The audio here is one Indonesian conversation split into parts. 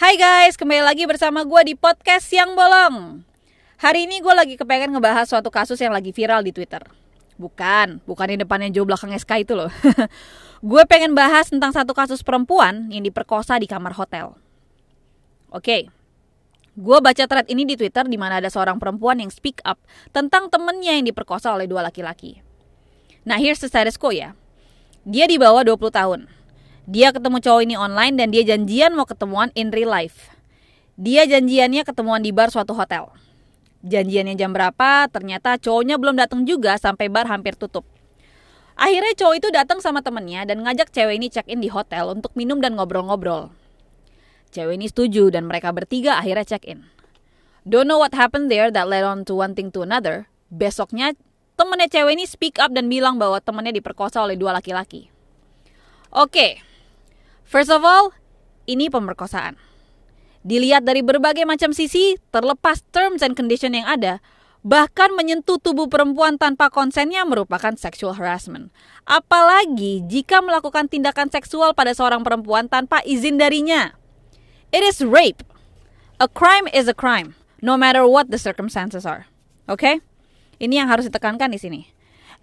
Hai guys, kembali lagi bersama gue di podcast Siang Bolong. Hari ini gue lagi kepengen ngebahas suatu kasus yang lagi viral di Twitter. Bukan, bukan di depannya jauh belakang SK itu loh. Gue pengen bahas tentang satu kasus perempuan yang diperkosa di kamar hotel. Oke, gue baca thread ini di Twitter di mana ada seorang perempuan yang speak up tentang temennya yang diperkosa oleh dua laki-laki. Nah here's the status quo ya. Dia di bawah 20 tahun dia ketemu cowok ini online dan dia janjian mau ketemuan in real life. Dia janjiannya ketemuan di bar suatu hotel. Janjiannya jam berapa? Ternyata cowoknya belum datang juga sampai bar hampir tutup. Akhirnya cowok itu datang sama temennya dan ngajak cewek ini check-in di hotel untuk minum dan ngobrol-ngobrol. Cewek ini setuju dan mereka bertiga akhirnya check-in. Don't know what happened there that led on to one thing to another. Besoknya temennya cewek ini speak up dan bilang bahwa temennya diperkosa oleh dua laki-laki. Oke, First of all, ini pemerkosaan. Dilihat dari berbagai macam sisi, terlepas terms and condition yang ada, bahkan menyentuh tubuh perempuan tanpa konsennya merupakan sexual harassment. Apalagi jika melakukan tindakan seksual pada seorang perempuan tanpa izin darinya. It is rape. A crime is a crime, no matter what the circumstances are. Oke? Okay? Ini yang harus ditekankan di sini.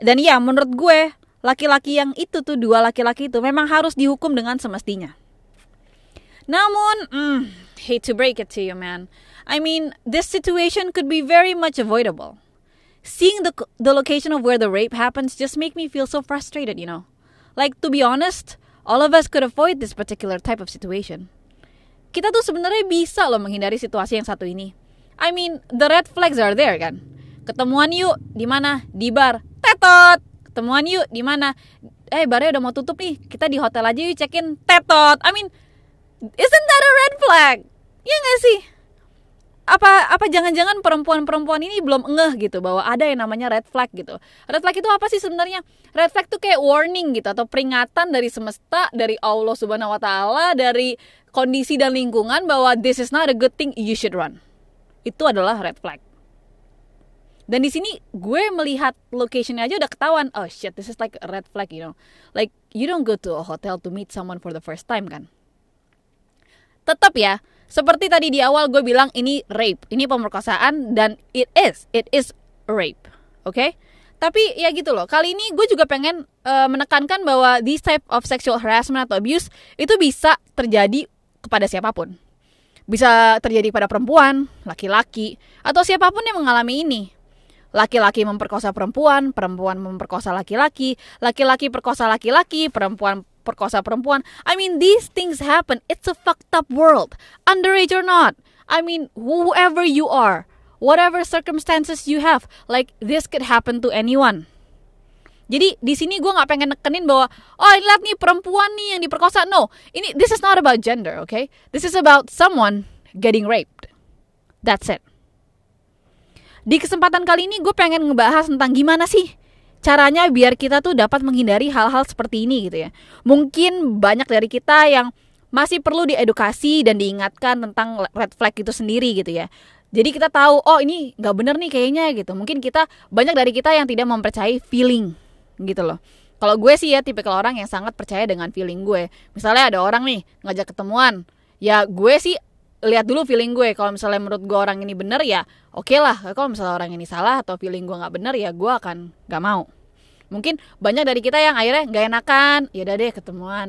Dan ya, menurut gue, laki-laki yang itu tuh dua laki-laki itu memang harus dihukum dengan semestinya. Namun, mm, hate to break it to you, man. I mean, this situation could be very much avoidable. Seeing the the location of where the rape happens just make me feel so frustrated, you know. Like to be honest, all of us could avoid this particular type of situation. Kita tuh sebenarnya bisa loh menghindari situasi yang satu ini. I mean, the red flags are there kan. Ketemuan yuk di mana? Di bar. Tetot ketemuan yuk di mana eh barnya udah mau tutup nih kita di hotel aja yuk check in tetot I mean isn't that a red flag ya gak sih apa apa jangan-jangan perempuan-perempuan ini belum ngeh gitu bahwa ada yang namanya red flag gitu. Red flag itu apa sih sebenarnya? Red flag tuh kayak warning gitu atau peringatan dari semesta, dari Allah Subhanahu wa taala, dari kondisi dan lingkungan bahwa this is not a good thing, you should run. Itu adalah red flag. Dan di sini gue melihat locationnya aja udah ketahuan. Oh shit, this is like a red flag, you know. Like you don't go to a hotel to meet someone for the first time kan. Tetap ya, seperti tadi di awal gue bilang ini rape, ini pemerkosaan dan it is, it is rape. Oke? Okay? Tapi ya gitu loh. Kali ini gue juga pengen uh, menekankan bahwa this type of sexual harassment atau abuse itu bisa terjadi kepada siapa pun. Bisa terjadi pada perempuan, laki-laki, atau siapa pun yang mengalami ini laki-laki memperkosa perempuan, perempuan memperkosa laki-laki, laki-laki perkosa laki-laki, perempuan perkosa perempuan. I mean, these things happen. It's a fucked up world. Underage or not. I mean, whoever you are, whatever circumstances you have, like this could happen to anyone. Jadi di sini gue nggak pengen nekenin bahwa oh lihat nih perempuan nih yang diperkosa. No, ini this is not about gender, okay? This is about someone getting raped. That's it. Di kesempatan kali ini gue pengen ngebahas tentang gimana sih caranya biar kita tuh dapat menghindari hal-hal seperti ini gitu ya. Mungkin banyak dari kita yang masih perlu diedukasi dan diingatkan tentang red flag itu sendiri gitu ya. Jadi kita tahu, oh ini nggak bener nih kayaknya gitu. Mungkin kita banyak dari kita yang tidak mempercayai feeling gitu loh. Kalau gue sih ya tipikal orang yang sangat percaya dengan feeling gue. Misalnya ada orang nih ngajak ketemuan, ya gue sih lihat dulu feeling gue. Kalau misalnya menurut gue orang ini bener ya oke okay lah. Kalau misalnya orang ini salah atau feeling gue nggak bener ya gue akan nggak mau. Mungkin banyak dari kita yang akhirnya nggak enakan ya udah deh ketemuan.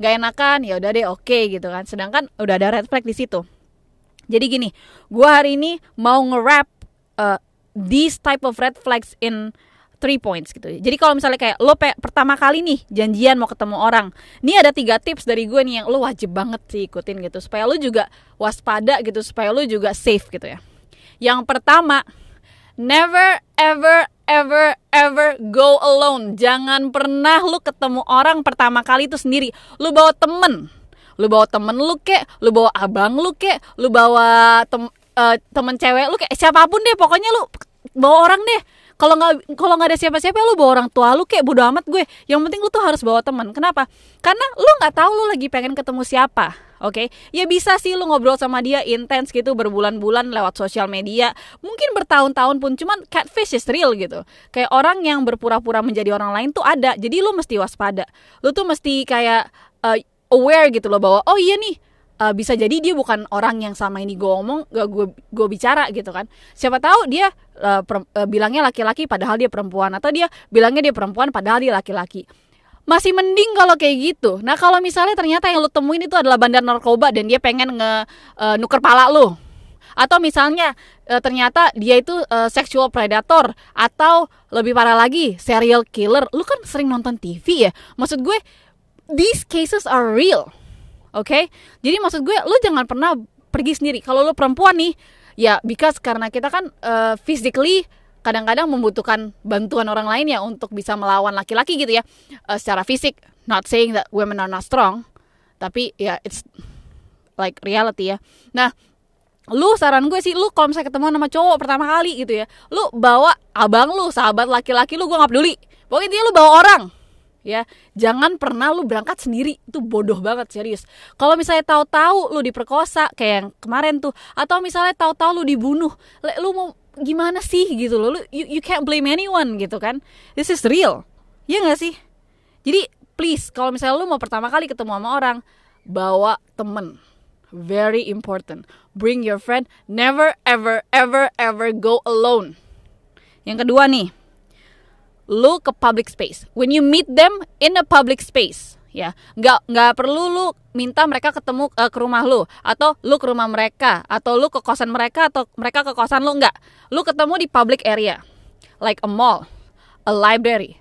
Nggak enakan ya udah deh oke okay, gitu kan. Sedangkan udah ada red flag di situ. Jadi gini gue hari ini mau nge-rap uh, these type of red flags in three points gitu. Jadi kalau misalnya kayak lo pe pertama kali nih janjian mau ketemu orang, ini ada tiga tips dari gue nih yang lo wajib banget sih ikutin gitu supaya lo juga waspada gitu supaya lo juga safe gitu ya. Yang pertama, never ever ever ever go alone. Jangan pernah lo ketemu orang pertama kali itu sendiri. Lo bawa temen, lo bawa temen lu kek, lo bawa abang lu kek, lo bawa tem uh, temen cewek lu kayak siapa pun deh pokoknya lu bawa orang deh kalau nggak kalau nggak ada siapa-siapa lu bawa orang tua lu kayak bodo amat gue yang penting lu tuh harus bawa teman kenapa karena lu nggak tahu lu lagi pengen ketemu siapa Oke, okay? ya bisa sih lu ngobrol sama dia intens gitu berbulan-bulan lewat sosial media, mungkin bertahun-tahun pun, cuman catfish is real gitu. Kayak orang yang berpura-pura menjadi orang lain tuh ada, jadi lu mesti waspada. Lu tuh mesti kayak uh, aware gitu loh bahwa oh iya nih uh, bisa jadi dia bukan orang yang sama ini gue ngomong gak gue gue bicara gitu kan. Siapa tahu dia uh, per, uh, bilangnya laki-laki padahal dia perempuan atau dia bilangnya dia perempuan padahal dia laki-laki. Masih mending kalau kayak gitu. Nah kalau misalnya ternyata yang lu temuin itu adalah bandar narkoba dan dia pengen nge uh, nuker pala lu. Atau misalnya ternyata dia itu sexual predator atau lebih parah lagi serial killer. Lu kan sering nonton TV ya? Maksud gue these cases are real oke? Okay? jadi maksud gue lu jangan pernah pergi sendiri. Kalau lu perempuan nih ya because karena kita kan uh, physically kadang-kadang membutuhkan bantuan orang lain ya untuk bisa melawan laki-laki gitu ya. Uh, secara fisik not saying that women are not strong tapi ya yeah, it's like reality ya. Nah lu saran gue sih lu kalau misalnya ketemu sama cowok pertama kali gitu ya lu bawa abang lu sahabat laki-laki lu gue nggak peduli. Pokoknya dia lu bawa orang ya. Jangan pernah lu berangkat sendiri. Itu bodoh banget serius. Kalau misalnya tahu-tahu lu diperkosa kayak yang kemarin tuh atau misalnya tahu-tahu lu dibunuh lu mau gimana sih gitu loh. Lu you, you can't blame anyone gitu kan. This is real. Ya nggak sih? Jadi please kalau misalnya lu mau pertama kali ketemu sama orang bawa temen. Very important. Bring your friend. Never ever ever ever go alone. Yang kedua nih lu ke public space. When you meet them in a public space ya. Nggak nggak perlu lu minta mereka ketemu uh, ke rumah lu atau lu ke rumah mereka atau lu ke kosan mereka atau mereka ke kosan lu nggak. Lu ketemu di public area like a mall a library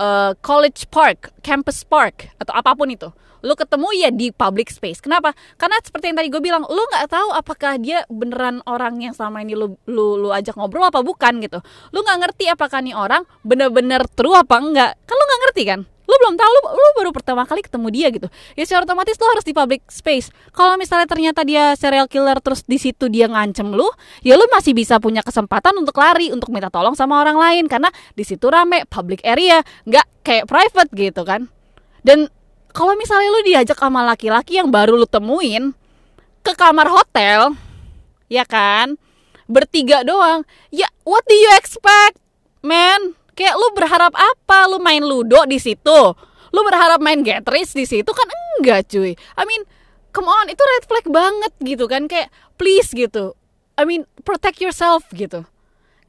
a college park campus park atau apa pun itu lu ketemu ya di public space. Kenapa? Karena seperti yang tadi gue bilang, lu nggak tahu apakah dia beneran orang yang sama ini lu lu lu ajak ngobrol apa bukan gitu. Lu nggak ngerti apakah nih orang bener-bener true apa enggak. Kan lu nggak ngerti kan? Lu belum tahu lu, lu baru pertama kali ketemu dia gitu ya secara otomatis lu harus di public space kalau misalnya ternyata dia serial killer terus di situ dia ngancem lu ya lu masih bisa punya kesempatan untuk lari untuk minta tolong sama orang lain karena di situ rame public area nggak kayak private gitu kan dan kalau misalnya lu diajak sama laki-laki yang baru lu temuin ke kamar hotel, ya kan? Bertiga doang. Ya, what do you expect, man? Kayak lu berharap apa? Lu main ludo di situ? Lu berharap main Getris di situ kan enggak, cuy. I mean, come on, itu red flag banget gitu kan. Kayak please gitu. I mean, protect yourself gitu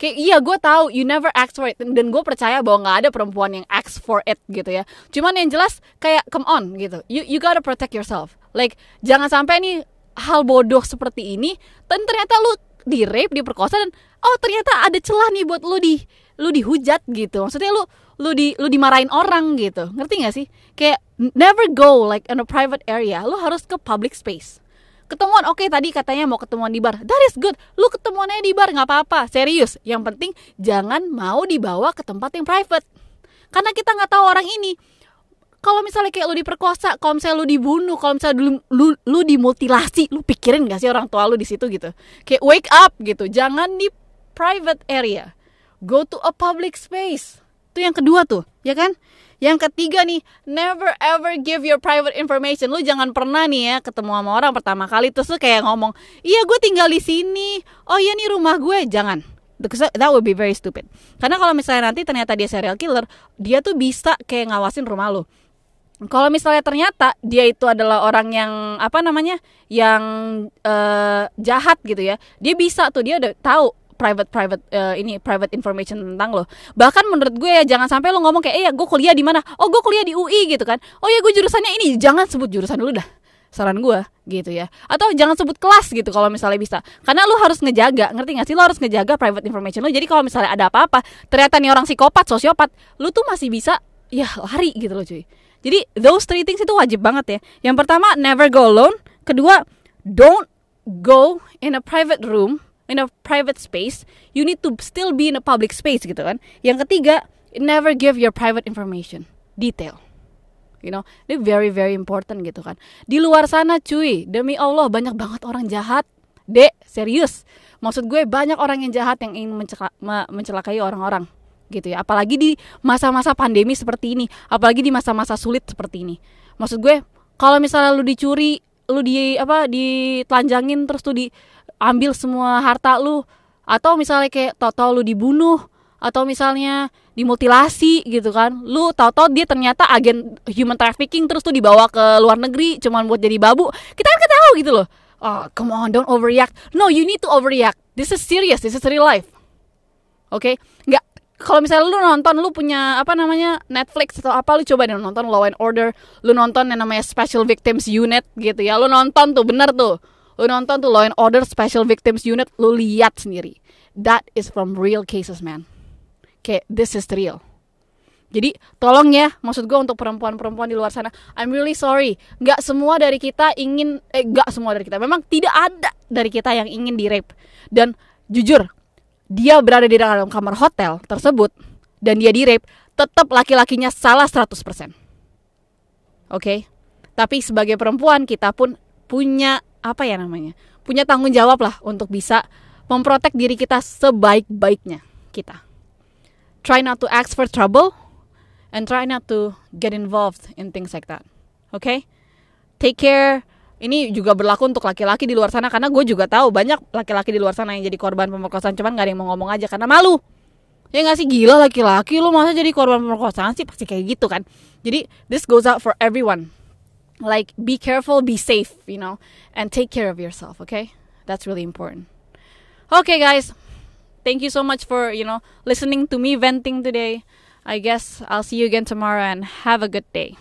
kayak iya gue tahu you never ask for it dan gue percaya bahwa nggak ada perempuan yang ask for it gitu ya cuman yang jelas kayak come on gitu you you gotta protect yourself like jangan sampai nih hal bodoh seperti ini dan ternyata lu di rape diperkosa dan oh ternyata ada celah nih buat lu di lu dihujat gitu. Maksudnya lu lu di lu dimarahin orang gitu. Ngerti gak sih? Kayak never go like in a private area. Lu harus ke public space. Ketemuan oke okay, tadi katanya mau ketemuan di bar. That is good. Lu ketemuannya di bar nggak apa-apa. Serius. Yang penting jangan mau dibawa ke tempat yang private. Karena kita nggak tahu orang ini. Kalau misalnya kayak lu diperkosa kalau misalnya lu dibunuh kalau misalnya lu, lu lu dimutilasi lu pikirin gak sih orang tua lu di situ gitu? Kayak wake up gitu. Jangan di private area go to a public space itu yang kedua tuh ya kan yang ketiga nih, never ever give your private information. Lu jangan pernah nih ya ketemu sama orang pertama kali terus lu kayak ngomong, "Iya, gue tinggal di sini. Oh iya nih rumah gue." Jangan. That would be very stupid. Karena kalau misalnya nanti ternyata dia serial killer, dia tuh bisa kayak ngawasin rumah lu. Kalau misalnya ternyata dia itu adalah orang yang apa namanya, yang uh, jahat gitu ya, dia bisa tuh dia udah tahu private private uh, ini private information tentang lo. Bahkan menurut gue ya jangan sampai lo ngomong kayak eh ya gue kuliah di mana? Oh gue kuliah di UI gitu kan. Oh ya gue jurusannya ini. Jangan sebut jurusan dulu dah saran gue gitu ya. Atau jangan sebut kelas gitu kalau misalnya bisa. Karena lo harus ngejaga ngerti gak sih? Lo harus ngejaga private information lo. Jadi kalau misalnya ada apa-apa ternyata nih orang psikopat sosiopat lo tuh masih bisa ya lari gitu loh cuy. Jadi those three things itu wajib banget ya. Yang pertama never go alone. Kedua don't go in a private room in a private space, you need to still be in a public space gitu kan. Yang ketiga, never give your private information detail. You know, ini very very important gitu kan. Di luar sana cuy, demi Allah banyak banget orang jahat. Dek, serius. Maksud gue banyak orang yang jahat yang ingin mencelakai orang-orang gitu ya. Apalagi di masa-masa pandemi seperti ini, apalagi di masa-masa sulit seperti ini. Maksud gue, kalau misalnya lu dicuri, lu di apa ditelanjangin terus tuh di ambil semua harta lu. Atau misalnya kayak toto lu dibunuh atau misalnya dimutilasi gitu kan. Lu tau-tau dia ternyata agen human trafficking terus tuh dibawa ke luar negeri cuman buat jadi babu. Kita kan tahu gitu loh. Oh come on don't overreact. No you need to overreact. This is serious this is real life. Oke? Okay? nggak kalau misalnya lu nonton lu punya apa namanya Netflix atau apa lu coba deh nonton Law and Order. Lu nonton yang namanya Special Victims Unit gitu ya. Lu nonton tuh bener tuh lu nonton tuh Law and Order Special Victims Unit lu lihat sendiri that is from real cases man kayak this is real jadi tolong ya, maksud gue untuk perempuan-perempuan di luar sana, I'm really sorry. Gak semua dari kita ingin, eh gak semua dari kita, memang tidak ada dari kita yang ingin di rape. Dan jujur, dia berada di dalam kamar hotel tersebut dan dia di rape, tetap laki-lakinya salah 100%. Oke? Okay? Tapi sebagai perempuan kita pun punya apa ya namanya? Punya tanggung jawab lah untuk bisa memprotek diri kita sebaik-baiknya kita try not to ask for trouble and try not to get involved in things like that. Oke? Okay? Take care. Ini juga berlaku untuk laki-laki di luar sana karena gue juga tahu banyak laki-laki di luar sana yang jadi korban pemerkosaan cuman gak ada yang mau ngomong aja karena malu. Ya gak sih gila laki-laki lu masa jadi korban pemerkosaan sih pasti kayak gitu kan. Jadi this goes out for everyone. Like be careful, be safe, you know, and take care of yourself, okay? That's really important. Okay guys, thank you so much for you know listening to me venting today i guess i'll see you again tomorrow and have a good day